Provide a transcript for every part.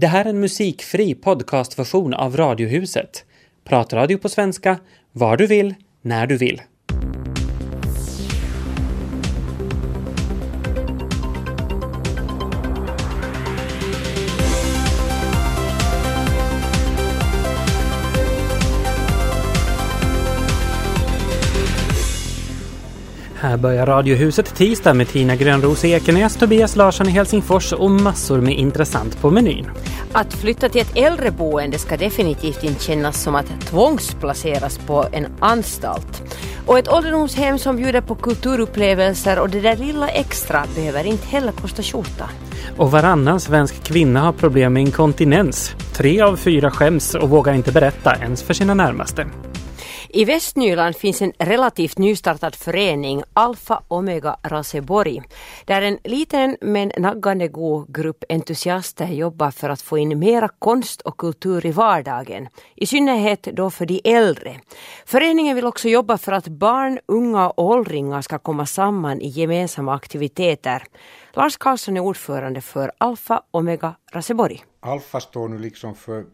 Det här är en musikfri podcastversion av Radiohuset. Pratradio på svenska, var du vill, när du vill. Här börjar Radiohuset tisdag med Tina Grönros i Ekenäs, Tobias Larsson i Helsingfors och massor med intressant på menyn. Att flytta till ett äldreboende ska definitivt inte kännas som att tvångsplaceras på en anstalt. Och ett ålderdomshem som bjuder på kulturupplevelser och det där lilla extra behöver inte heller kosta skjorta. Och varannan svensk kvinna har problem med inkontinens. Tre av fyra skäms och vågar inte berätta ens för sina närmaste. I Västnyland finns en relativt nystartad förening, Alfa Omega Raseborg, där en liten men naggande god grupp entusiaster jobbar för att få in mera konst och kultur i vardagen, i synnerhet då för de äldre. Föreningen vill också jobba för att barn, unga och åldringar ska komma samman i gemensamma aktiviteter. Lars Karlsson är ordförande för Alfa Omega Raseborg. Alfa står nu liksom för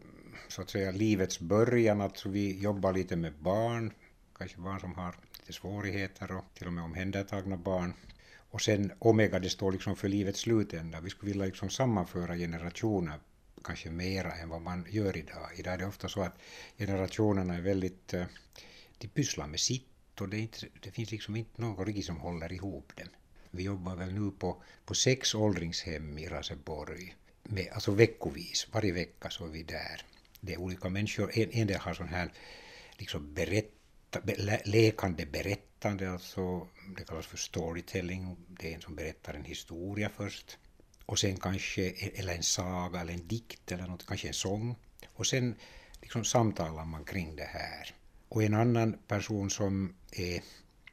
så att säga livets början, alltså vi jobbar lite med barn, kanske barn som har lite svårigheter och till och med omhändertagna barn. Och sen Omega, det står liksom för livets slutända. Vi skulle vilja liksom sammanföra generationer kanske mera än vad man gör idag. Idag är det ofta så att generationerna är väldigt, eh, de pysslar med sitt och det, inte, det finns liksom inte någon riktigt som håller ihop dem. Vi jobbar väl nu på, på sex åldringshem i Raseborg, med, alltså veckovis, varje vecka så är vi där det är olika människor. En, en del har sån här liksom berätta, be, lekande berättande, alltså det kallas för storytelling. Det är en som berättar en historia först. Och sen kanske, e-, eller en saga eller en dikt eller något, kanske en sång. Och sen liksom samtalar man kring det här. Och en annan person som är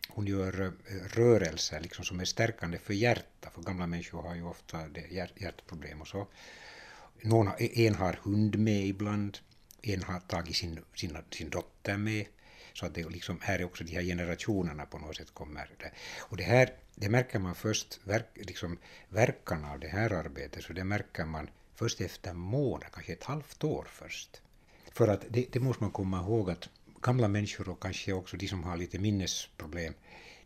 hon gör eh, rörelser liksom som är stärkande för hjärtat, för gamla människor har ju ofta hjärtproblem och så någon, e- en har hund med ibland, en har tagit sin, sin, sin dotter med. Så att det liksom, här är också de här generationerna på något sätt kommer. Där. Och det här, det märker man först, verk, liksom, verkan av det här arbetet, så det märker man först efter månad, kanske ett halvt år först. För att det, det måste man komma ihåg att gamla människor och kanske också de som har lite minnesproblem,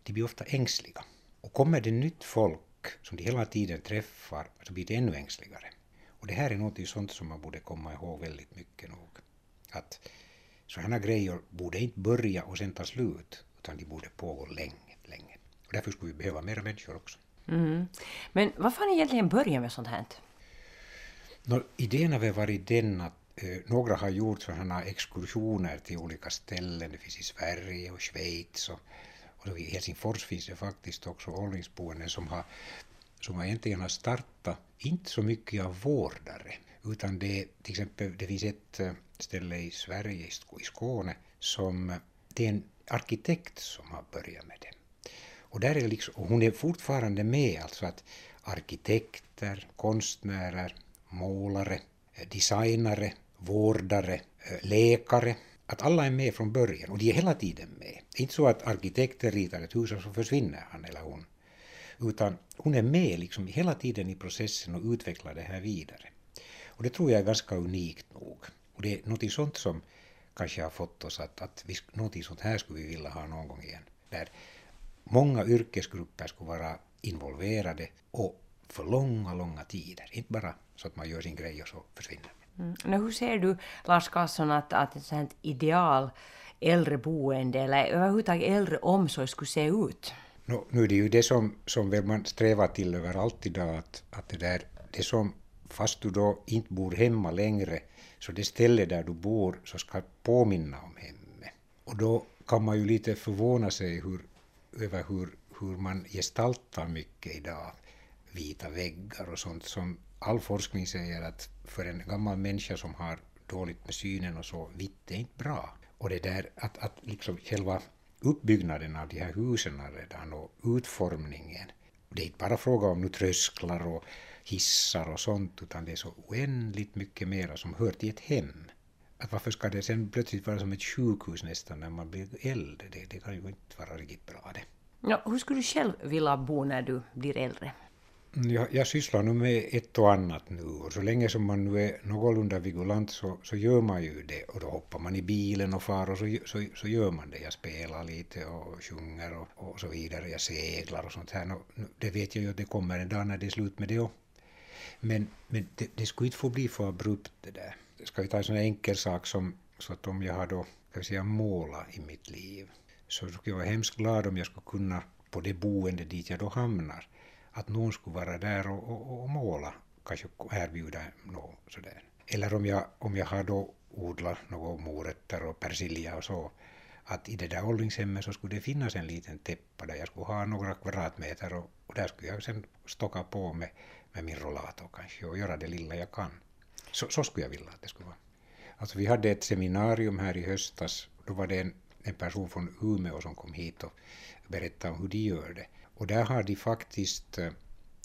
de blir ofta ängsliga. Och kommer det nytt folk som de hela tiden träffar, så blir de ännu ängsligare. Och det här är något sånt som man borde komma ihåg väldigt mycket nog. Att sådana grejer borde inte börja och sen ta slut, utan de borde pågå länge, länge. Och därför skulle vi behöva mera människor också. Mm. Men varför har ni egentligen börjat med sånt här? Nå, idén har väl varit den att eh, några har gjort sådana exkursioner till olika ställen. Det finns i Sverige och Schweiz och, och i Helsingfors finns det faktiskt också åldringsboenden som har som egentligen har startat, inte så mycket av vårdare, utan det, till exempel, det finns ett eh, ställe i Sverige, i Skåne, som eh, det är en arkitekt som har börjat med det. Och, där är liksom, och hon är fortfarande med, alltså att arkitekter, konstnärer, målare, eh, designare, vårdare, läkare, att alla är med från början och de är hela tiden med. Det är inte så att arkitekten ritar ett hus och så försvinner han eller hon utan hon är med liksom hela tiden i processen och utvecklar det här vidare. Och det tror jag är ganska unikt nog. Och det är något sånt som kanske har fått oss att, att vi, något sånt här skulle vi vilja ha någon gång igen. Där många yrkesgrupper skulle vara involverade och för långa, långa tider. Inte bara så att man gör sin grej och så försvinner. Mm. Men hur ser du, Lars Karlsson, att, att ett sånt ideal äldreboende eller överhuvudtaget äldreomsorg skulle se ut? No, nu är det ju det som, som väl man strävar till överallt idag, att, att det där, det som, fast du då inte bor hemma längre, så det ställe där du bor så ska påminna om hemmet. Och då kan man ju lite förvåna sig hur, över hur, hur man gestaltar mycket idag. Vita väggar och sånt som all forskning säger att för en gammal människa som har dåligt med synen och så, vitt är inte bra. Och det där att, att liksom själva uppbyggnaden av de här husen redan och utformningen. Det är inte bara fråga om nu trösklar och hissar och sånt, utan det är så oändligt mycket mera som hör till ett hem. Att varför ska det sen plötsligt vara som ett sjukhus nästan när man blir äldre? Det, det kan ju inte vara riktigt bra det. Ja, hur skulle du själv vilja bo när du blir äldre? Jag, jag sysslar nu med ett och annat nu och så länge som man nu är någorlunda vigulant så, så gör man ju det och då hoppar man i bilen och far och så, så, så gör man det. Jag spelar lite och sjunger och, och så vidare. Jag seglar och sånt här. Nå, det vet jag ju att det kommer en dag när det är slut med det också. Men, men det, det skulle inte få bli för abrupt det där. Ska vi ta en sån enkel sak som så att om jag har då, ska vi säga måla i mitt liv så skulle jag vara hemskt glad om jag skulle kunna på det boende dit jag då hamnar att någon skulle vara där och, och, och måla, kanske erbjuda något sådär. Eller om jag, om jag har då odlat några morötter och persilja och så, att i det där åldringshemmet så skulle det finnas en liten täppa där jag skulle ha några kvadratmeter och, och där skulle jag sen stocka på med, med min rollator kanske och göra det lilla jag kan. Så, så skulle jag vilja att det skulle vara. Alltså vi hade ett seminarium här i höstas, då var det en, en person från Umeå som kom hit och berättade om hur de gör det. Och där har de faktiskt, eh,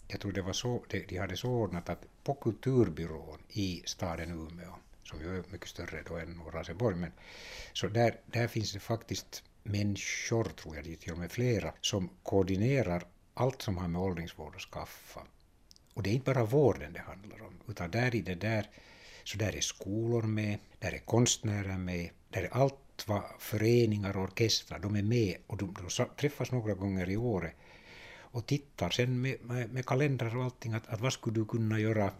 jag tror det var så, de hade så ordnat att på kulturbyrån i staden Umeå, som ju är mycket större då än Raseborg, men så där, där finns det faktiskt människor, tror jag, till och med flera, som koordinerar allt som har med åldringsvård att skaffa. Och det är inte bara vården det handlar om, utan där i det där, så där är skolor med, där är konstnärer med, där är allt vad föreningar och orkestrar, de är med och de, de träffas några gånger i året och tittar sen med, med, med kalendrar och allting att, att vad skulle du kunna göra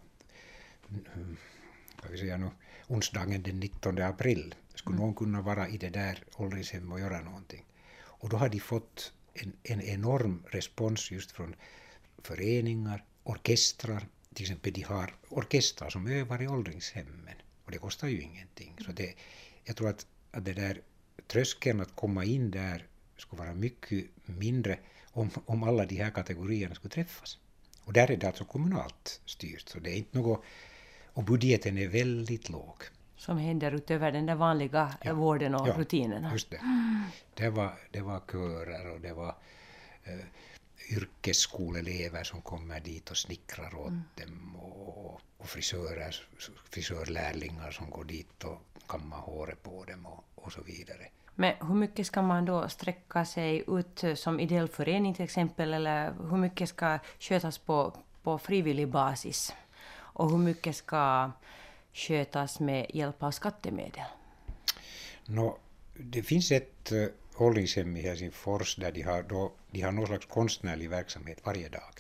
ska vi säga nu, onsdagen den 19 april. Skulle mm. någon kunna vara i det där ålderdomshemmet och göra någonting? Och då har de fått en, en enorm respons just från föreningar, orkestrar, till exempel de har orkestrar som övar i åldringshemmen och det kostar ju ingenting. Så det, jag tror att, att det där tröskeln att komma in där skulle vara mycket mindre om, om alla de här kategorierna skulle träffas. Och där är det alltså kommunalt styrt, så det är inte något... Och budgeten är väldigt låg. Som händer utöver den där vanliga ja, vården och ja, rutinerna. just det. Det var, det var körer och det var eh, yrkesskoleelever som kommer dit och snickrar åt mm. dem och, och frisörer, frisörlärlingar som går dit och kammar håret på dem och, och så vidare. Men hur mycket ska man då sträcka sig ut som ideell förening till exempel, eller hur mycket ska skötas på, på frivillig basis? Och hur mycket ska skötas med hjälp av skattemedel? No, det finns ett eh, åldringshem i Helsingfors där de har, då, de har någon slags konstnärlig verksamhet varje dag.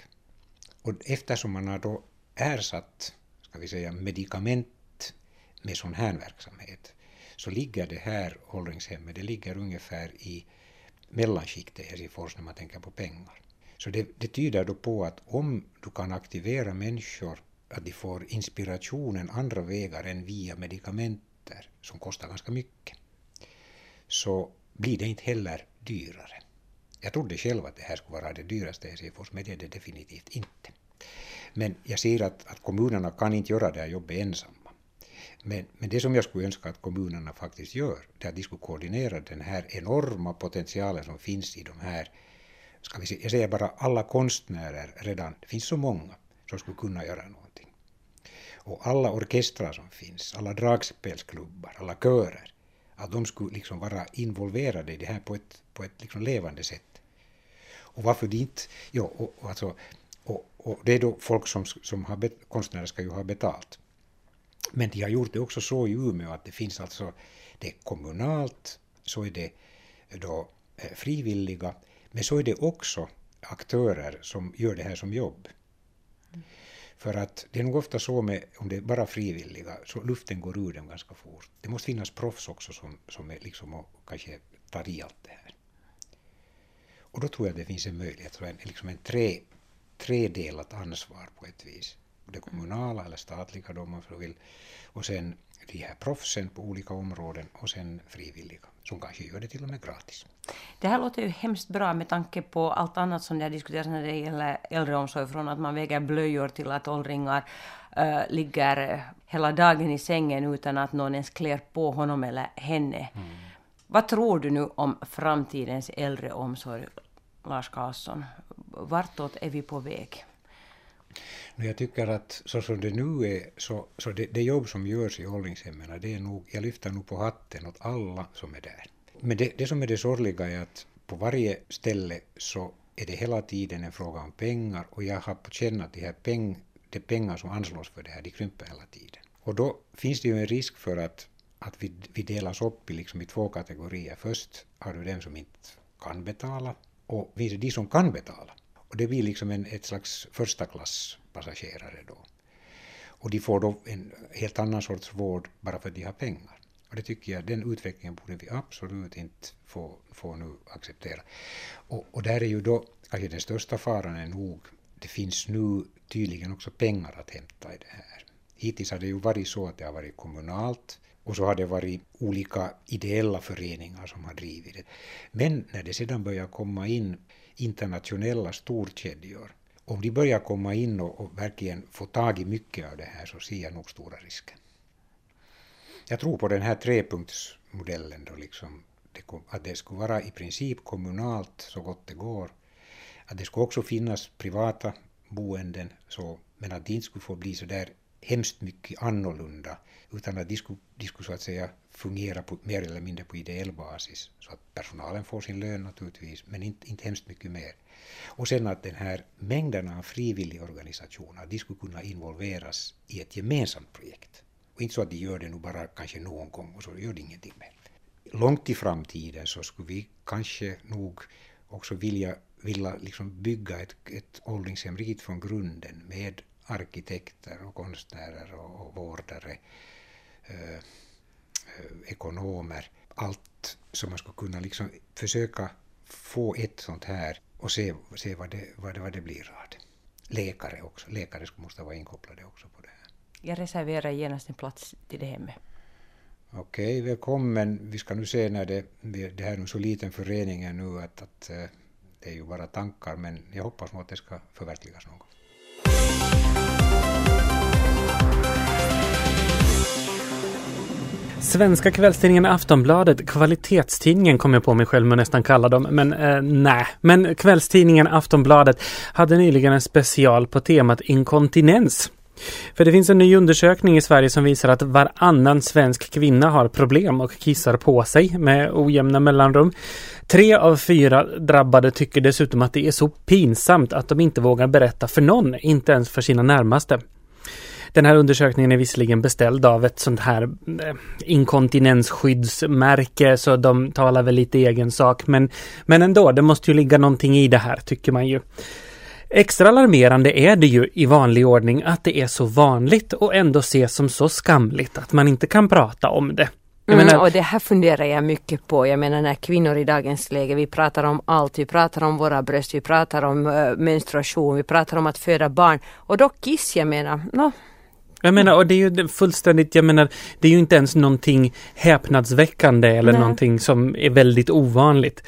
Och eftersom man har då ersatt, ska vi säga, medicament med sån här verksamhet, så ligger det här åldringshemmet, det ligger ungefär i mellanskiktet i Helsingfors när man tänker på pengar. Så det, det tyder då på att om du kan aktivera människor, att de får inspirationen andra vägar än via medikamenter som kostar ganska mycket, så blir det inte heller dyrare. Jag trodde själv att det här skulle vara det dyraste i Helsingfors, men det är det definitivt inte. Men jag ser att, att kommunerna kan inte göra det här jobbet ensamma. Men, men det som jag skulle önska att kommunerna faktiskt gör, det är att de skulle koordinera den här enorma potentialen som finns i de här, ska vi se, jag säger bara alla konstnärer redan, det finns så många som skulle kunna göra någonting. Och alla orkestrar som finns, alla dragspelsklubbar, alla körer, att de skulle liksom vara involverade i det här på ett, på ett liksom levande sätt. Och varför det inte, ja, och, och, alltså, och, och det är då folk som, som har, bet, konstnärer ska ju ha betalt. Men de har gjort det också så i Umeå att det finns alltså, det är kommunalt, så är det eh, då eh, frivilliga, men så är det också aktörer som gör det här som jobb. Mm. För att det är nog ofta så med, om det är bara frivilliga, så luften går ur dem ganska fort. Det måste finnas proffs också som, som är liksom och kanske tar i allt det här. Och då tror jag att det finns en möjlighet, en, liksom en tre, tredelat ansvar på ett vis det kommunala eller statliga då man så vill, och sen de här proffsen på olika områden och sen frivilliga som kanske gör det till och med gratis. Det här låter ju hemskt bra med tanke på allt annat som det har diskuterats när det gäller äldreomsorg, från att man väger blöjor till att åldringar äh, ligger hela dagen i sängen utan att någon ens klär på honom eller henne. Mm. Vad tror du nu om framtidens äldreomsorg, Lars Karlsson? Vartåt är vi på väg? Jag tycker att så som det nu är, så, så det, det jobb som görs i åldringshemmen, det är nog, jag lyfter nog på hatten åt alla som är där. Men det, det som är det sorgliga är att på varje ställe så är det hela tiden en fråga om pengar och jag har på känn att de, här peng, de pengar som anslås för det här, de krymper hela tiden. Och då finns det ju en risk för att, att vi, vi delas upp i, liksom i två kategorier. Först har du dem som inte kan betala och finns det de som kan betala. Och det blir liksom en, ett slags första klass passagerare då. Och de får då en helt annan sorts vård bara för att de har pengar. Och det tycker jag, den utvecklingen borde vi absolut inte få, få nu acceptera. Och, och där är ju då kanske den största faran är nog, det finns nu tydligen också pengar att hämta i det här. Hittills har det ju varit så att det har varit kommunalt och så har det varit olika ideella föreningar som har drivit det. Men när det sedan börjar komma in internationella storkedjor, om de börjar komma in och, och verkligen få tag i mycket av det här så ser jag nog stora risker. Jag tror på den här trepunktsmodellen då liksom, att det skulle vara i princip kommunalt så gott det går. Att det skulle också finnas privata boenden så, men att det inte skulle få bli så där hemskt mycket annorlunda utan att de skulle, de skulle så att säga fungera på, mer eller mindre på ideell basis. Så att personalen får sin lön naturligtvis, men inte, inte hemskt mycket mer. Och sen att den här mängden av frivilligorganisationer, de skulle kunna involveras i ett gemensamt projekt. Och inte så att de gör det nu bara kanske någon gång och så gör de ingenting mer. Långt i framtiden så skulle vi kanske nog också vilja, vilja liksom bygga ett, ett åldringshem riktigt från grunden med arkitekter och konstnärer och, och vårdare, Uh, ekonomer, allt som man skulle kunna liksom försöka få ett sånt här och se, se vad, det, vad, det, vad det blir av det. Läkare också, läkare måste vara inkopplade också på det här. Jag reserverar genast en plats till det hemmet. Okej, välkommen. Vi ska nu se när det, det här är en så liten förening nu att, att eh, det är ju bara tankar men jag hoppas nog att det ska förverkligas någon gång. Svenska kvällstidningen Aftonbladet, kvalitetstidningen kom jag på mig själv med att nästan kalla dem, men eh, nej. Men kvällstidningen Aftonbladet hade nyligen en special på temat inkontinens. För det finns en ny undersökning i Sverige som visar att varannan svensk kvinna har problem och kissar på sig med ojämna mellanrum. Tre av fyra drabbade tycker dessutom att det är så pinsamt att de inte vågar berätta för någon, inte ens för sina närmaste. Den här undersökningen är visserligen beställd av ett sånt här eh, inkontinensskyddsmärke så de talar väl lite egen sak men, men ändå, det måste ju ligga någonting i det här tycker man ju. Extra alarmerande är det ju i vanlig ordning att det är så vanligt och ändå ses som så skamligt att man inte kan prata om det. Mm, menar, och det här funderar jag mycket på. Jag menar när kvinnor i dagens läge, vi pratar om allt. Vi pratar om våra bröst, vi pratar om uh, menstruation, vi pratar om att föda barn. Och då kiss, jag menar, no, jag menar, och det är ju fullständigt, jag menar, det är ju inte ens någonting häpnadsväckande eller Nej. någonting som är väldigt ovanligt.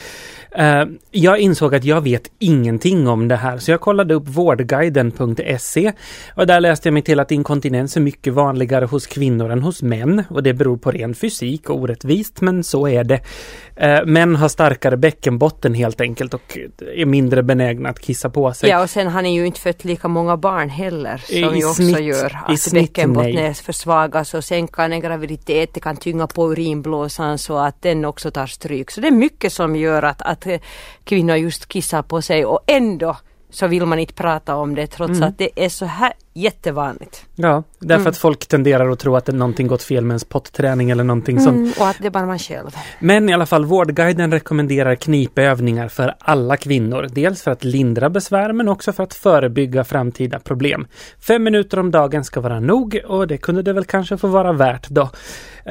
Uh, jag insåg att jag vet ingenting om det här så jag kollade upp vårdguiden.se och där läste jag mig till att inkontinens är mycket vanligare hos kvinnor än hos män och det beror på ren fysik och orättvist men så är det. Uh, män har starkare bäckenbotten helt enkelt och är mindre benägna att kissa på sig. Ja och sen har ni ju inte fött lika många barn heller som I ju också snitt, gör att bäckenbotten försvagas och sen kan en graviditet det kan tynga på urinblåsan så att den också tar stryk. Så det är mycket som gör att, att att kvinnor just kissar på sig och ändå så vill man inte prata om det trots mm. att det är så här jättevanligt. Ja, därför mm. att folk tenderar att tro att det någonting gått fel med ens potträning eller någonting mm, sånt. Och att det är bara man själv. Men i alla fall, Vårdguiden rekommenderar knipövningar för alla kvinnor. Dels för att lindra besvär men också för att förebygga framtida problem. Fem minuter om dagen ska vara nog och det kunde det väl kanske få vara värt då.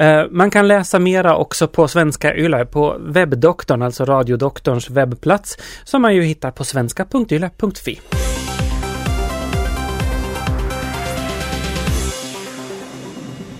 Uh, man kan läsa mera också på Svenska Yle på webbdoktorn, alltså radiodoktorns webbplats som man ju hittar på svenska.yle.fi.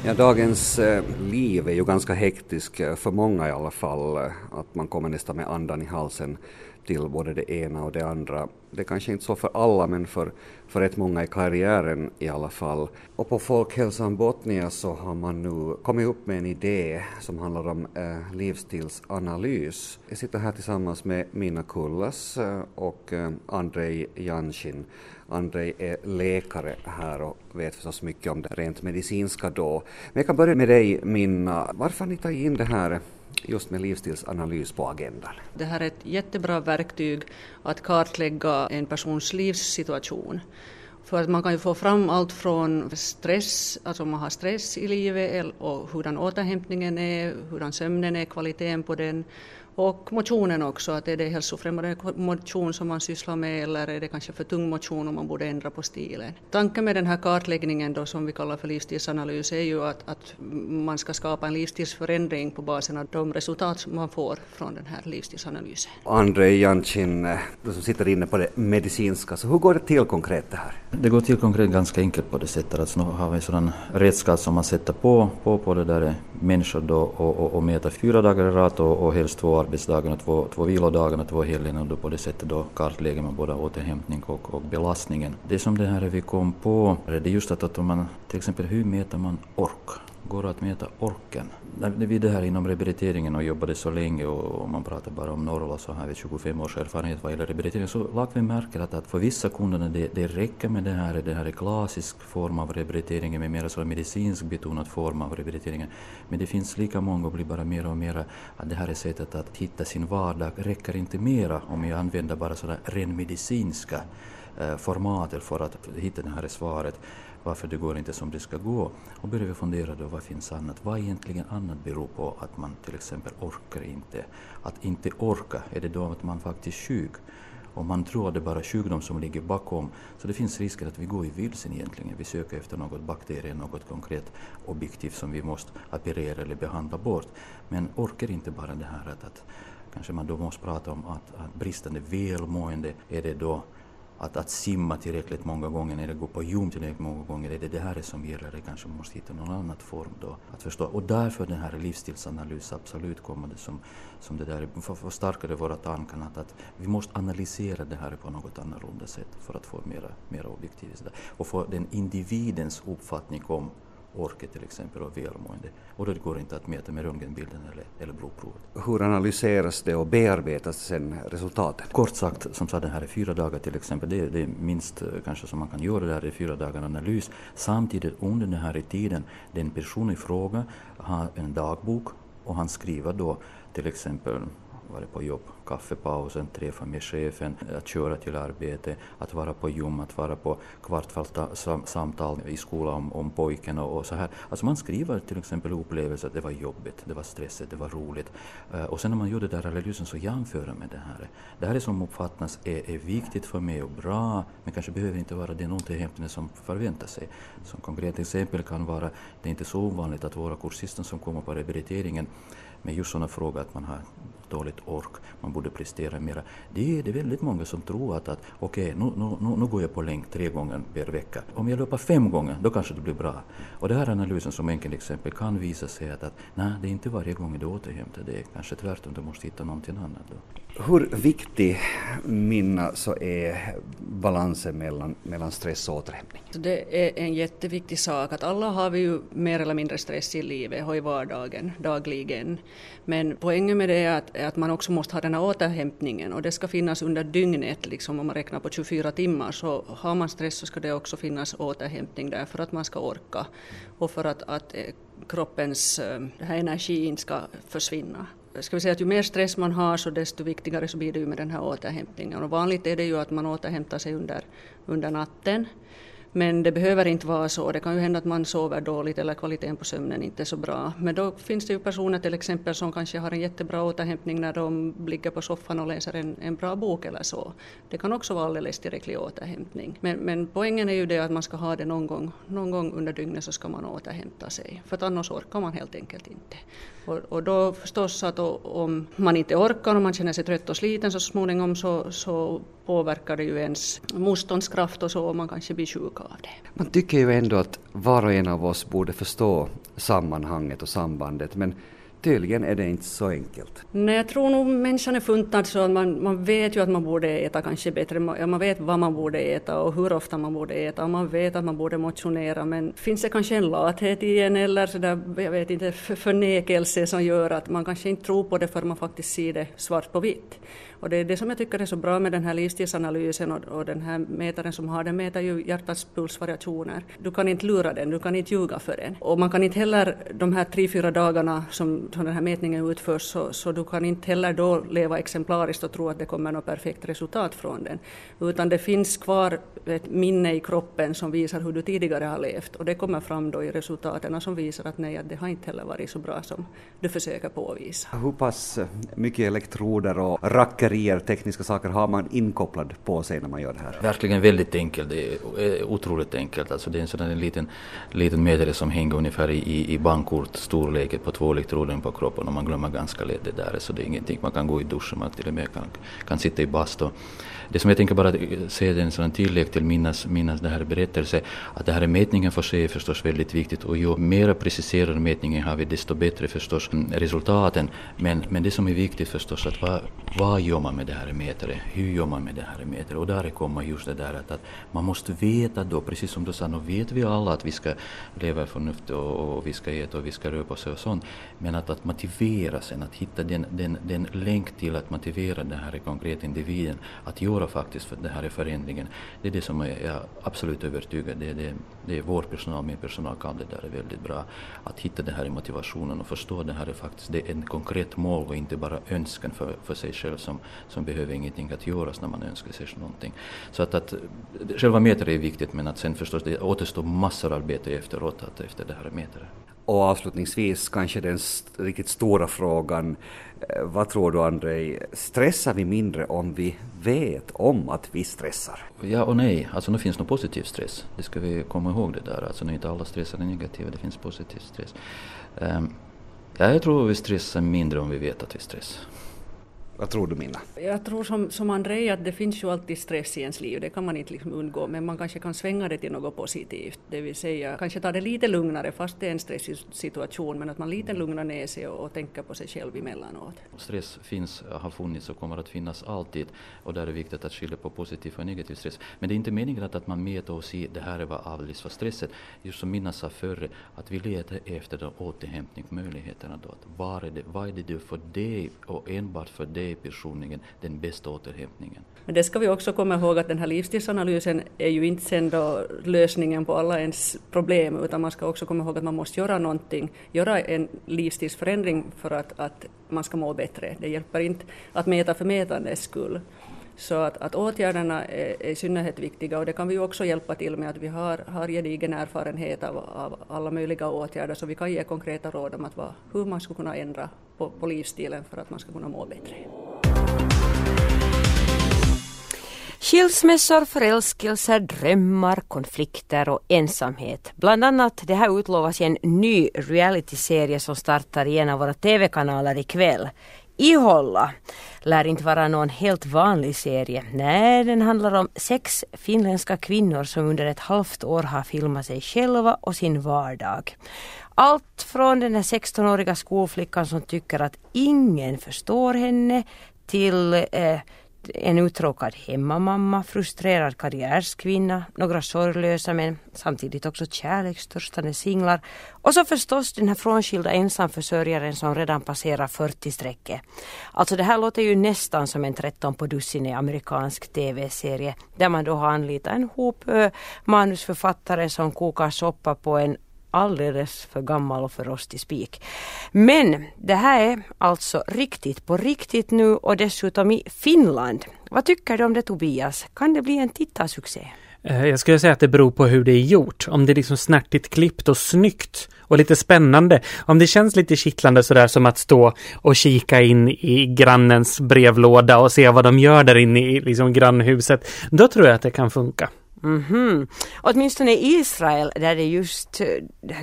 Ja, dagens eh, liv är ju ganska hektiskt eh, för många i alla fall. Eh, att man kommer nästan med andan i halsen till både det ena och det andra. Det är kanske inte så för alla, men för, för rätt många i karriären i alla fall. Och på Folkhälsan Botnia så har man nu kommit upp med en idé som handlar om eh, livsstilsanalys. Jag sitter här tillsammans med Mina Kullas och eh, Andrei Janshin. Andrei är läkare här och vet förstås mycket om det rent medicinska då. Men jag kan börja med dig Minna. Varför har ni tagit in det här just med livsstilsanalys på agendan? Det här är ett jättebra verktyg att kartlägga en persons livssituation. För att man kan ju få fram allt från stress, alltså om man har stress i livet och hurdan återhämtningen är, hurdan sömnen är, kvaliteten på den och motionen också, att är det hälsofrämjande motion som man sysslar med eller är det kanske för tung motion och man borde ändra på stilen. Tanken med den här kartläggningen då som vi kallar för livsstilsanalys är ju att, att man ska skapa en livsstilsförändring på basen av de resultat som man får från den här livsstilsanalysen. Andrei Jancin, eh, du som sitter inne på det medicinska, så hur går det till konkret det här? Det går till konkret ganska enkelt på det sättet att nu har vi en sådan redskap som man sätter på, på, på det där människor då och, och, och mäta fyra dagar i rad och, och helst två arbetsdagar, två, två och två helger. och då på det sättet då kartlägger man både återhämtning och, och belastningen. Det som det här vi kom på, det är just att, att om man till exempel hur mäter man ork? Går att mäta orken? När vi det här inom rehabiliteringen och jobbade så länge och man pratar bara om Norrland så har vi 25 års erfarenhet vad gäller rehabilitering så lagt vi märke att, att för vissa kunder det, det räcker med det här, det här är klassisk form av rehabilitering med mer så medicinsk betonad form av rehabilitering. Men det finns lika många och blir bara mer och mer att det här är sättet att hitta sin vardag räcker inte mera om jag använder bara sådana ren medicinska eh, formatet för att hitta det här svaret varför det går inte som det ska gå. Och börjar vi fundera då, vad finns annat? Vad egentligen annat beror på att man till exempel orkar inte? Att inte orka, är det då att man faktiskt är sjuk? Om man tror att det är bara sjukdom som ligger bakom, så det finns risker att vi går i vilsen egentligen. Vi söker efter något bakterie, något konkret objektivt som vi måste operera eller behandla bort. Men orkar inte bara det här att, att kanske man då måste prata om att, att bristande välmående, är det då att, att simma tillräckligt många gånger eller gå på gym tillräckligt många gånger, är det det här som gäller? Det kanske man måste hitta någon annan form då att förstå. Och därför den här livsstilsanalysen absolut kommer det som, som det där, för för starkare våra tankar att, att vi måste analysera det här på något annorlunda sätt för att få mera, mera objektivitet och få den individens uppfattning om orke till exempel och välmående. Och då går det inte att mäta med röntgenbilden eller, eller blodprovet. Hur analyseras det och bearbetas sen resultaten? Kort sagt, som sa den här är fyra dagar till exempel, det, det är minst eh, kanske som man kan göra där i fyra dagar analys. Samtidigt under den här tiden, den person i fråga har en dagbok och han skriver då till exempel varit på jobb, kaffepausen, träffa med chefen, att köra till arbete, att vara på gym, att vara på kvartfallssamtal i skolan om, om pojken och, och, så här. Alltså man skriver till exempel upplevelser, att det var jobbigt, det var stressigt, det var roligt. Eh, och sen när man gör det där analysen så jämför med det här. Det här är som uppfattas är, är viktigt för mig och bra, men kanske behöver inte vara det någonting som förväntar sig. Som konkret exempel kan vara, det är inte så ovanligt att våra kursister som kommer på rehabiliteringen med just sådana frågor att man har dåligt ork, man borde prestera mera. Det är, det väldigt många som tror att, att okej, okay, nu, nu, nu går jag på länk tre gånger per vecka. Om jag löper fem gånger, då kanske det blir bra. Och det här analysen som enkelt exempel kan visa sig att, att nej, det är inte varje gång du återhämtar det är kanske tvärtom, du måste hitta någonting annat. Då. Hur viktig, Minna, så är balansen mellan, mellan stress och återhämtning? Det är en jätteviktig sak att alla har vi ju mer eller mindre stress i livet och i vardagen, dagligen. Men poängen med det är att, att man också måste ha den här återhämtningen och det ska finnas under dygnet, liksom om man räknar på 24 timmar så har man stress så ska det också finnas återhämtning där för att man ska orka och för att, att eh, kroppens eh, energi inte ska försvinna ska vi säga att ju mer stress man har så desto viktigare så blir det ju med den här återhämtningen. Och vanligt är det ju att man återhämtar sig under, under natten. Men det behöver inte vara så. Det kan ju hända att man sover dåligt eller kvaliteten på sömnen inte är så bra. Men då finns det ju personer till exempel som kanske har en jättebra återhämtning när de ligger på soffan och läser en, en bra bok eller så. Det kan också vara alldeles tillräcklig återhämtning. Men, men poängen är ju det att man ska ha det någon gång, någon gång under dygnet så ska man återhämta sig. För att annars orkar man helt enkelt inte. Och, och då förstås att om man inte orkar och man känner sig trött och sliten så småningom så, så påverkar det ju ens motståndskraft och så och man kanske blir sjuk av det. Man tycker ju ändå att var och en av oss borde förstå sammanhanget och sambandet men tydligen är det inte så enkelt. Nej, jag tror nog människan är funtad så att man, man vet ju att man borde äta kanske bättre. Man, man vet vad man borde äta och hur ofta man borde äta och man vet att man borde motionera men finns det kanske en lathet i en eller så där, jag vet inte, förnekelse som gör att man kanske inte tror på det för man faktiskt ser det svart på vitt. Och det är det som jag tycker är så bra med den här livsstilsanalysen och, och den här mätaren som har den mäter ju hjärtats pulsvariationer. Du kan inte lura den, du kan inte ljuga för den. Och man kan inte heller de här tre, fyra dagarna som som den här mätningen utförs så, så du kan inte heller då leva exemplariskt och tro att det kommer något perfekt resultat från den. Utan det finns kvar ett minne i kroppen som visar hur du tidigare har levt och det kommer fram då i resultaten som visar att nej, att det har inte heller varit så bra som du försöker påvisa. Hur pass mycket elektroder och batterier, tekniska saker har man inkopplad på sig när man gör det här? Verkligen väldigt enkelt, det är eh, otroligt enkelt. Alltså det är en sån en liten, liten mätare som hänger ungefär i, i bankkortstorleken på två elektroder på kroppen och man glömmer ganska lätt det där. Så det är ingenting, man kan gå i duschen, man till och med kan, kan sitta i bastu. Det som jag tänker bara eh, säga en sån tillägg till minnas, minnas det här berättelse, att det här mätningen för sig är förstås väldigt viktigt och ju mer preciserad mätningen har vi desto bättre förstås mm, resultaten. Men, men det som är viktigt förstås att vad, vad gör man med det här mätare? Hur gör man med det här mätare? Och där kommer just det där att, att man måste veta då, precis som du sa, nu vet vi alla att vi ska leva i förnuft och, och vi ska äta och vi ska röra på sig och sånt. Men att, att motivera sen, att hitta den, den, den länk till att motivera den här konkreta individen att göra faktiskt för den här förändringen. Det är det som jag är absolut övertygad det, det, det är vår personal, min personal kan det där är väldigt bra. Att hitta den här motivationen och förstå att det här är faktiskt det är en konkret mål och inte bara önskan för, för sig själv som, som behöver ingenting att göras när man önskar sig någonting. Så att, att själva metret är viktigt men att sen förstås det återstår massor av arbete efteråt att, efter det här metret. Och avslutningsvis kanske den riktigt stora frågan. Eh, vad tror du Andrei, stressar vi mindre om vi vet om att vi stressar? Ja och nej, alltså nu finns nog positiv stress. Det ska vi komma ihåg det där. Alltså nu inte alla stressar är negativa, det finns positiv stress. Um, ja, jag tror vi stressar mindre om vi vet att vi stressar. Vad tror du Minna? Jag tror som, som André att det finns ju alltid stress i ens liv, det kan man inte liksom undgå, men man kanske kan svänga det till något positivt, det vill säga kanske ta det lite lugnare fast det är en stressig situation, men att man lite lugnar ner sig och, och tänker på sig själv emellanåt. Stress finns, har funnits och kommer att finnas alltid och där är det viktigt att skilja på positiv och negativ stress. Men det är inte meningen att, att man mäter och ser det här var alldeles för stressigt. Just som Minna sa förr, att vi letar efter de återhämtningsmöjligheterna då. Att var är det, vad är det du för dig och enbart för dig är personligen den bästa återhämtningen. Men det ska vi också komma ihåg att den här livsstilsanalysen är ju inte sen då lösningen på alla ens problem utan man ska också komma ihåg att man måste göra någonting, göra en livsstilsförändring för att, att man ska må bättre. Det hjälper inte att mäta för mätandets skull. Så att, att åtgärderna är, är i synnerhet viktiga och det kan vi också hjälpa till med att vi har, har gedigen erfarenhet av, av alla möjliga åtgärder så vi kan ge konkreta råd om att vad, hur man skulle kunna ändra på, på livsstilen för att man ska kunna må bättre. Skilsmässor, förälskelser, drömmar, konflikter och ensamhet. Bland annat det här utlovas i en ny realityserie som startar i en av våra TV-kanaler ikväll. Iholla lär inte vara någon helt vanlig serie. Nej, den handlar om sex finländska kvinnor som under ett halvt år har filmat sig själva och sin vardag. Allt från den här 16-åriga skolflickan som tycker att ingen förstår henne till eh, en uttråkad hemmamamma, frustrerad karriärskvinna, några sorglösa men samtidigt också kärlekstörstande singlar och så förstås den här frånskilda ensamförsörjaren som redan passerar 40-strecket. Alltså det här låter ju nästan som en 13 på dussinet amerikansk tv-serie där man då har anlitat en hop eh, manusförfattare som kokar soppa på en alldeles för gammal och för rostig spik. Men det här är alltså riktigt på riktigt nu och dessutom i Finland. Vad tycker du om det Tobias? Kan det bli en tittarsuccé? Eh, jag skulle säga att det beror på hur det är gjort. Om det är liksom snärtigt klippt och snyggt och lite spännande. Om det känns lite kittlande sådär som att stå och kika in i grannens brevlåda och se vad de gör där inne i liksom grannhuset. Då tror jag att det kan funka. Mm -hmm. Åtminstone i Israel, där det just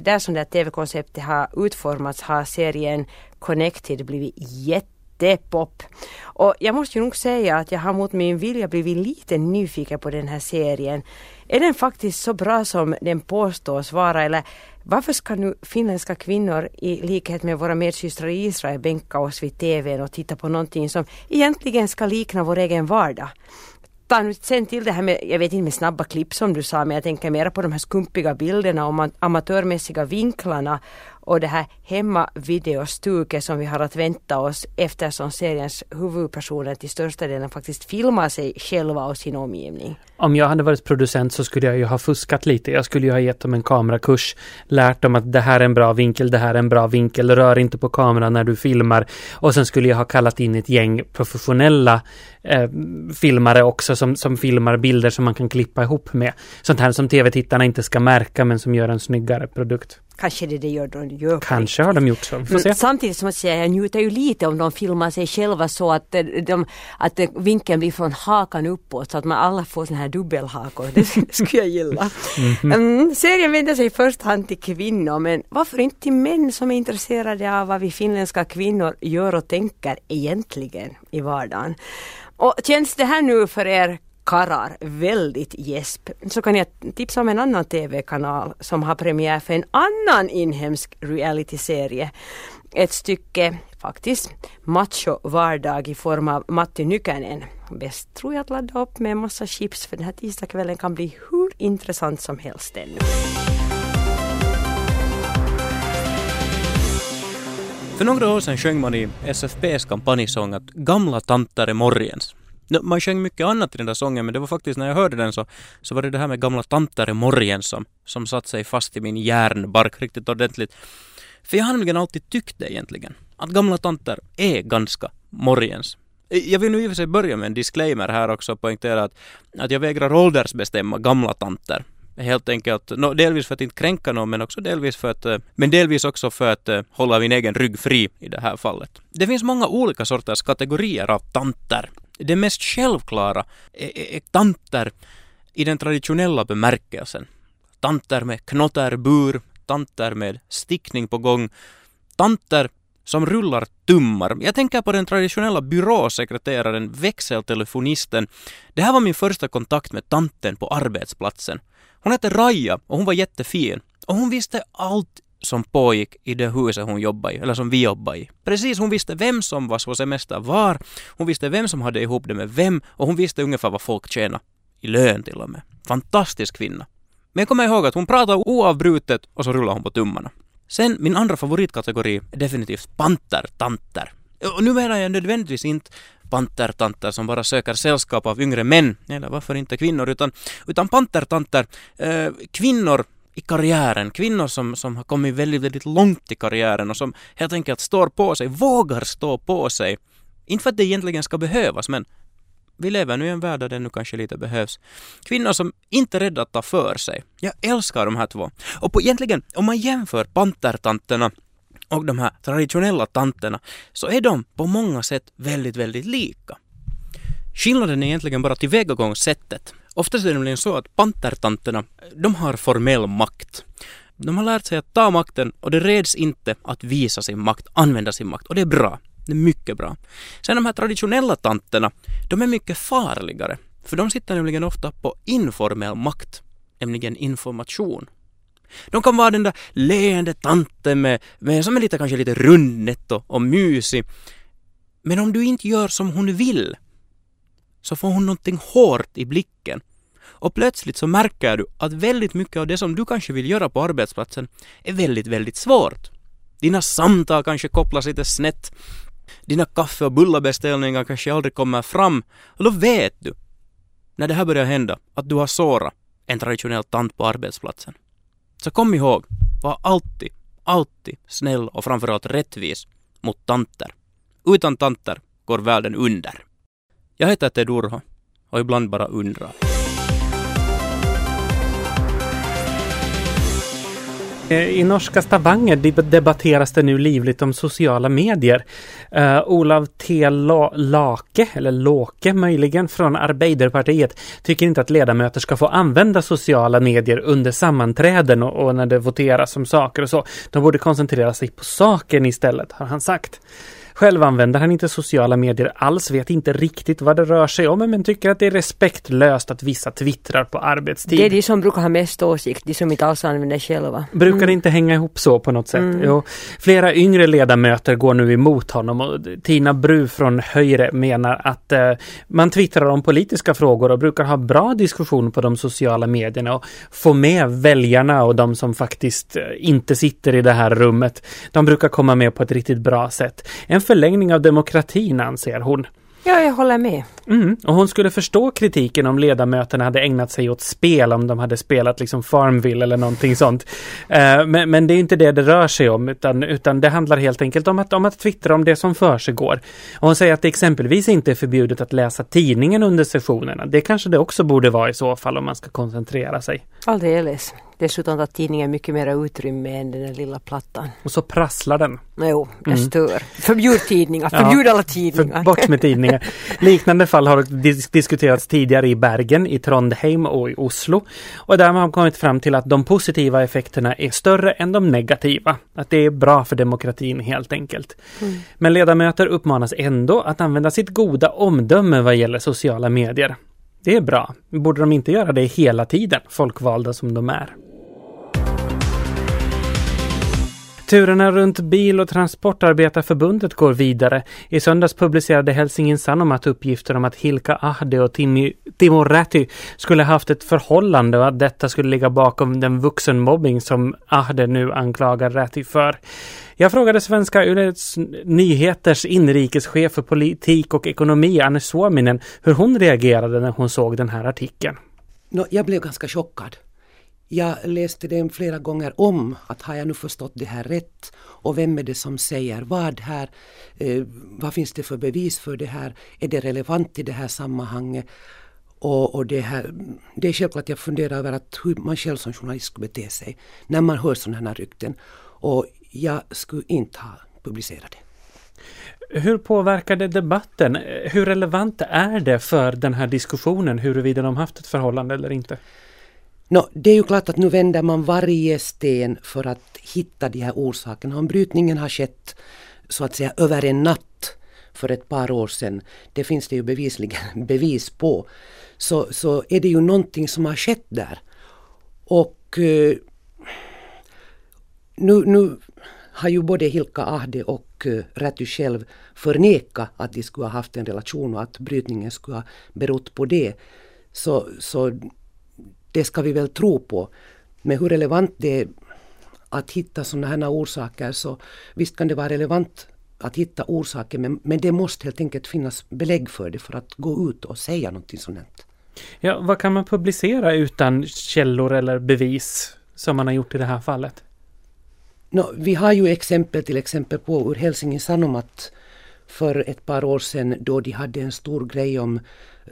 där som det tv-konceptet har utformats, har serien Connected blivit jättepop. Och jag måste ju nog säga att jag har mot min vilja blivit lite nyfiken på den här serien. Är den faktiskt så bra som den påstås vara eller varför ska nu finländska kvinnor i likhet med våra medsystrar i Israel bänka oss vid TVn och titta på någonting som egentligen ska likna vår egen vardag? Ta nu sen till det här med, jag vet inte med snabba klipp som du sa, men jag tänker mera på de här skumpiga bilderna och amatörmässiga vinklarna och det här hemmavideostuket som vi har att vänta oss eftersom seriens huvudpersoner till största delen faktiskt filmar sig själva och sin omgivning. Om jag hade varit producent så skulle jag ju ha fuskat lite. Jag skulle ju ha gett dem en kamerakurs, lärt dem att det här är en bra vinkel, det här är en bra vinkel, rör inte på kameran när du filmar. Och sen skulle jag ha kallat in ett gäng professionella eh, filmare också som, som filmar bilder som man kan klippa ihop med. Sånt här som tv-tittarna inte ska märka men som gör en snyggare produkt. Kanske det, det gör de gör Kanske har de gjort så. Mm, samtidigt som jag säger, jag njuter ju lite om de filmar sig själva så att, de, att vinkeln blir från hakan uppåt så att man alla får såna här dubbelhakor. Det, skulle jag gilla. Mm. Mm, serien vänder sig i första hand till kvinnor men varför inte till män som är intresserade av vad vi finländska kvinnor gör och tänker egentligen i vardagen. Och känns det här nu för er karrar väldigt gäsp så kan jag tipsa om en annan TV-kanal som har premiär för en annan inhemsk realityserie. Ett stycke faktiskt macho vardag i form av Matti Nykänen. Bäst tror jag att ladda upp med en massa chips för den här tisdagskvällen kan bli hur intressant som helst ännu. För några år sedan sjöng man i SFPs kampanjsång att gamla tanter är morgens. Man sjöng mycket annat i den där sången men det var faktiskt när jag hörde den så, så var det det här med gamla tanter i morgen som, som satt sig fast i min hjärnbark riktigt ordentligt. För jag har nämligen alltid tyckt det egentligen. Att gamla tanter är ganska morgens. Jag vill nu i och för sig börja med en disclaimer här också och poängtera att, att jag vägrar åldersbestämma gamla tanter. Helt enkelt, no, delvis för att inte kränka någon men också delvis för att, eh, men delvis också för att eh, hålla min egen rygg fri i det här fallet. Det finns många olika sorters kategorier av tanter det mest självklara är, är, är tanter i den traditionella bemärkelsen. Tanter med knotterbur, tanter med stickning på gång, tanter som rullar tummar. Jag tänker på den traditionella byråsekreteraren, växeltelefonisten. Det här var min första kontakt med tanten på arbetsplatsen. Hon hette Raja och hon var jättefin. Och hon visste allt som pågick i det huset hon jobbade i, eller som vi jobbade i. Precis, hon visste vem som var på semester var, hon visste vem som hade ihop det med vem och hon visste ungefär vad folk tjänade. I lön till och med. Fantastisk kvinna. Men jag kommer ihåg att hon pratade oavbrutet och så rullade hon på tummarna. Sen, min andra favoritkategori är definitivt pantertanter. Och nu menar jag nödvändigtvis inte pantertanter som bara söker sällskap av yngre män, eller varför inte kvinnor, utan, utan pantertanter, eh, kvinnor i karriären, kvinnor som, som har kommit väldigt, väldigt långt i karriären och som helt enkelt står på sig, vågar stå på sig. Inte för att det egentligen ska behövas, men vi lever nu i en värld där det nu kanske lite behövs. Kvinnor som inte är rädda att ta för sig. Jag älskar de här två. Och på, egentligen, om man jämför pantertanterna och de här traditionella tanterna så är de på många sätt väldigt, väldigt lika. Skillnaden är egentligen bara tillvägagångssättet. Oftast är det nämligen så att pantertanterna, de har formell makt. De har lärt sig att ta makten och det reds inte att visa sin makt, använda sin makt och det är bra. Det är mycket bra. Sen de här traditionella tanterna, de är mycket farligare. För de sitter nämligen ofta på informell makt, nämligen information. De kan vara den där leende tanten med, med som är lite kanske lite rundnet och, och mysig. Men om du inte gör som hon vill så får hon någonting hårt i blicken. Och plötsligt så märker du att väldigt mycket av det som du kanske vill göra på arbetsplatsen är väldigt, väldigt svårt. Dina samtal kanske kopplas lite snett. Dina kaffe och bullabeställningar kanske aldrig kommer fram. Och då vet du, när det här börjar hända, att du har sårat en traditionell tant på arbetsplatsen. Så kom ihåg, var alltid, alltid snäll och framförallt rättvis mot tanter. Utan tanter går världen under. Jag heter Ted Urho och ibland bara undrar. Eh, I norska Stavanger debatteras det nu livligt om sociala medier. Uh, Olav T. Lake, eller Låke möjligen, från Arbeiderpartiet tycker inte att ledamöter ska få använda sociala medier under sammanträden och, och när det voteras om saker och så. De borde koncentrera sig på saken istället, har han sagt. Själv använder han inte sociala medier alls, vet inte riktigt vad det rör sig om, men tycker att det är respektlöst att vissa twittrar på arbetstid. Det är de som brukar ha mest åsikt, de som inte alls använder själva. Brukar mm. inte hänga ihop så på något sätt? Mm. Jo. Flera yngre ledamöter går nu emot honom och Tina Bru från Höjre menar att eh, man twittrar om politiska frågor och brukar ha bra diskussion på de sociala medierna och få med väljarna och de som faktiskt eh, inte sitter i det här rummet. De brukar komma med på ett riktigt bra sätt. En förlängning av demokratin anser hon. Ja, jag håller med. Mm. Och hon skulle förstå kritiken om ledamöterna hade ägnat sig åt spel, om de hade spelat liksom Farmville eller någonting sånt. Uh, men, men, det är inte det det rör sig om, utan, utan det handlar helt enkelt om att, om att twittra om det som för sig går. Och hon säger att det exempelvis inte är förbjudet att läsa tidningen under sessionerna. Det kanske det också borde vara i så fall om man ska koncentrera sig. Alldeles. Dessutom tar tidningen mycket mer utrymme än den lilla plattan. Och så prasslar den. Jo, jag mm. stör. Förbjud tidningar, förbjud ja, alla tidningar. För, bort med tidningar. Liknande fall har dis diskuterats tidigare i Bergen, i Trondheim och i Oslo. Och där har man kommit fram till att de positiva effekterna är större än de negativa. Att det är bra för demokratin helt enkelt. Mm. Men ledamöter uppmanas ändå att använda sitt goda omdöme vad gäller sociala medier. Det är bra. Borde de inte göra det hela tiden, folkvalda som de är? Turerna runt Bil och Transportarbetarförbundet går vidare. I söndags publicerade Helsingin Sanomat uppgifter om att Hilka Ahde och Timi, Timo Räty skulle haft ett förhållande och att detta skulle ligga bakom den vuxenmobbing som Ahde nu anklagar Räty för. Jag frågade Svenska Ylets Nyheters inrikeschef för politik och ekonomi, Anne Suominen, hur hon reagerade när hon såg den här artikeln. No, jag blev ganska chockad. Jag läste den flera gånger om, att har jag nu förstått det här rätt? Och vem är det som säger vad här? Eh, vad finns det för bevis för det här? Är det relevant i det här sammanhanget? Och, och det, här, det är självklart att jag funderar över att hur man själv som journalist skulle bete sig när man hör sådana här rykten. Och jag skulle inte ha publicerat det. Hur påverkar det debatten? Hur relevant är det för den här diskussionen huruvida de haft ett förhållande eller inte? No, det är ju klart att nu vänder man varje sten för att hitta de här orsakerna. Om brytningen har skett så att säga över en natt för ett par år sedan, det finns det ju bevisligen bevis på, så, så är det ju någonting som har skett där. Och eh, nu, nu har ju både Hilka Ahde och uh, själv förnekat att de skulle ha haft en relation och att brytningen skulle ha berott på det. Så, så det ska vi väl tro på. Men hur relevant det är att hitta sådana här orsaker så visst kan det vara relevant att hitta orsaker men, men det måste helt enkelt finnas belägg för det för att gå ut och säga någonting sådant. Ja, vad kan man publicera utan källor eller bevis som man har gjort i det här fallet? No, vi har ju exempel till exempel på ur Helsingin Sanomat för ett par år sedan då de hade en stor grej om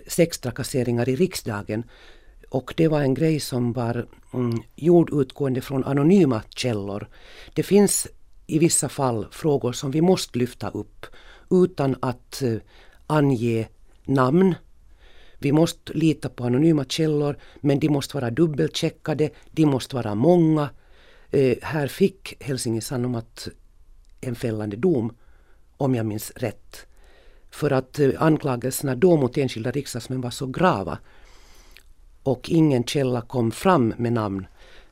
sextrakasseringar i riksdagen. Och det var en grej som var mm, gjord utgående från anonyma källor. Det finns i vissa fall frågor som vi måste lyfta upp utan att eh, ange namn. Vi måste lita på anonyma källor men de måste vara dubbelcheckade, de måste vara många. Eh, här fick Helsingin Sanomat en fällande dom, om jag minns rätt. För att eh, anklagelserna då mot enskilda riksdagsmän var så grava och ingen källa kom fram med namn.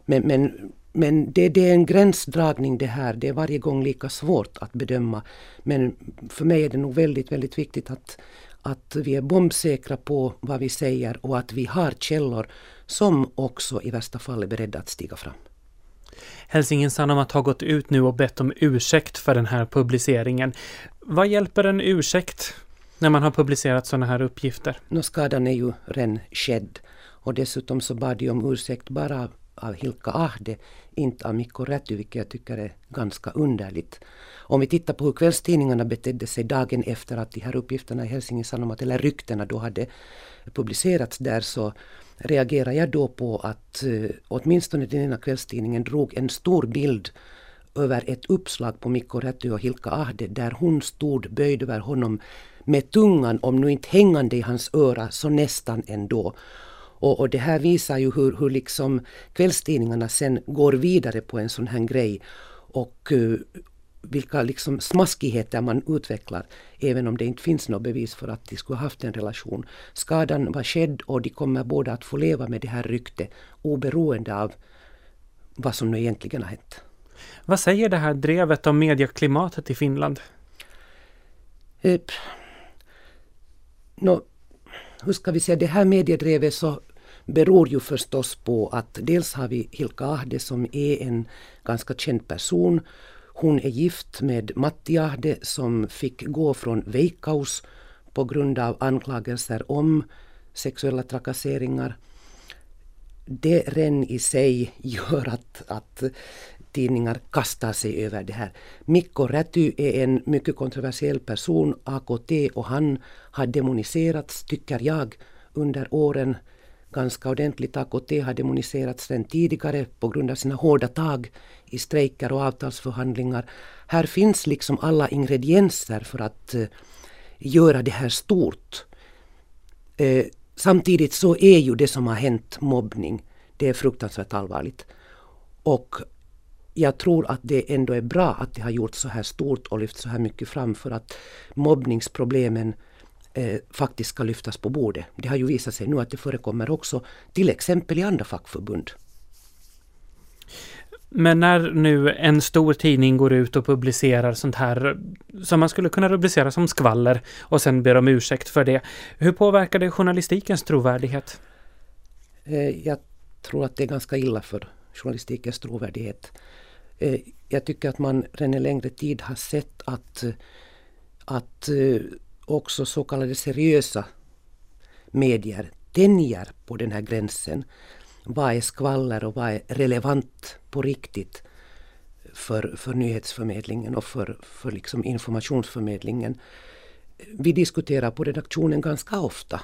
Men, men, men det, det, är en gränsdragning det här. Det är varje gång lika svårt att bedöma. Men för mig är det nog väldigt, väldigt viktigt att, att vi är bombsäkra på vad vi säger och att vi har källor som också i värsta fall är beredda att stiga fram. Helsingin Sanomat har gått ut nu och bett om ursäkt för den här publiceringen. Vad hjälper en ursäkt när man har publicerat sådana här uppgifter? Nå, skadan är ju redan skedd. Och dessutom så bad de om ursäkt bara av Hilka Ahde, inte av Mikko Räty, vilket jag tycker är ganska underligt. Om vi tittar på hur kvällstidningarna betedde sig dagen efter att de här uppgifterna i Helsingin Sanomat, eller ryktena då hade publicerats där, så reagerar jag då på att uh, åtminstone den ena kvällstidningen drog en stor bild över ett uppslag på Mikko Räty och Hilka Ahde där hon stod böjd över honom med tungan, om nu inte hängande i hans öra, så nästan ändå. Och, och det här visar ju hur, hur liksom kvällstidningarna sen går vidare på en sån här grej och uh, vilka liksom smaskigheter man utvecklar, även om det inte finns något bevis för att de skulle haft en relation. Skadan var skedd och de kommer båda att få leva med det här ryktet oberoende av vad som nu egentligen har hänt. Vad säger det här drevet om medieklimatet i Finland? Eh, no, hur ska vi säga, det här mediedrevet så beror ju förstås på att dels har vi Hilka Ahde som är en ganska känd person. Hon är gift med Matti Ahde som fick gå från Veikkaus på grund av anklagelser om sexuella trakasseringar. Det ren i sig gör att, att tidningar kastar sig över det här. Mikko Räty är en mycket kontroversiell person, AKT, och han har demoniserats, tycker jag, under åren ganska ordentligt. AKT har demoniserats sedan tidigare på grund av sina hårda tag i strejker och avtalsförhandlingar. Här finns liksom alla ingredienser för att eh, göra det här stort. Eh, samtidigt så är ju det som har hänt mobbning. Det är fruktansvärt allvarligt. Och jag tror att det ändå är bra att det har gjorts så här stort och lyfts så här mycket fram för att mobbningsproblemen eh, faktiskt ska lyftas på bordet. Det har ju visat sig nu att det förekommer också till exempel i andra fackförbund. Men när nu en stor tidning går ut och publicerar sånt här som man skulle kunna rubricera som skvaller och sen ber om ursäkt för det. Hur påverkar det journalistikens trovärdighet? Eh, jag tror att det är ganska illa för journalistikens trovärdighet. Eh, jag tycker att man redan en längre tid har sett att, att eh, också så kallade seriösa medier tänjer på den här gränsen. Vad är skvaller och vad är relevant på riktigt för, för nyhetsförmedlingen och för, för liksom informationsförmedlingen. Vi diskuterar på redaktionen ganska ofta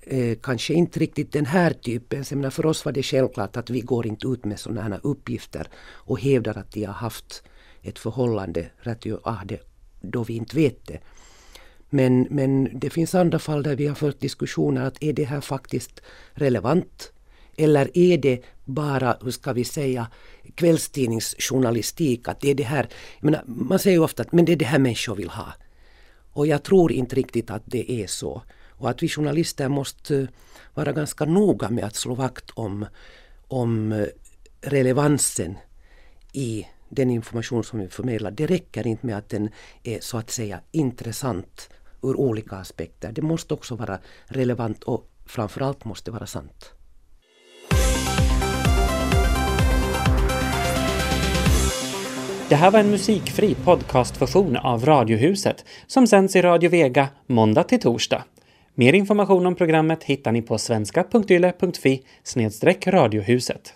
eh, kanske inte riktigt den här typen. Menar, för oss var det självklart att vi går inte ut med sådana här uppgifter och hävdar att de har haft ett förhållande, Räty ah, det då vi inte vet det. Men, men det finns andra fall där vi har fört diskussioner att är det här faktiskt relevant? Eller är det bara, hur ska vi säga, kvällstidningsjournalistik? Att det är det här, menar, man säger ju ofta att men det är det här människor vill ha. Och jag tror inte riktigt att det är så. Och att vi journalister måste vara ganska noga med att slå vakt om, om eh, relevansen i den information som vi förmedlar. Det räcker inte med att den är så att säga intressant ur olika aspekter. Det måste också vara relevant och framförallt måste vara sant. Det här var en musikfri podcastversion av Radiohuset som sänds i Radio Vega måndag till torsdag. Mer information om programmet hittar ni på svenska.yle.fi radiohuset.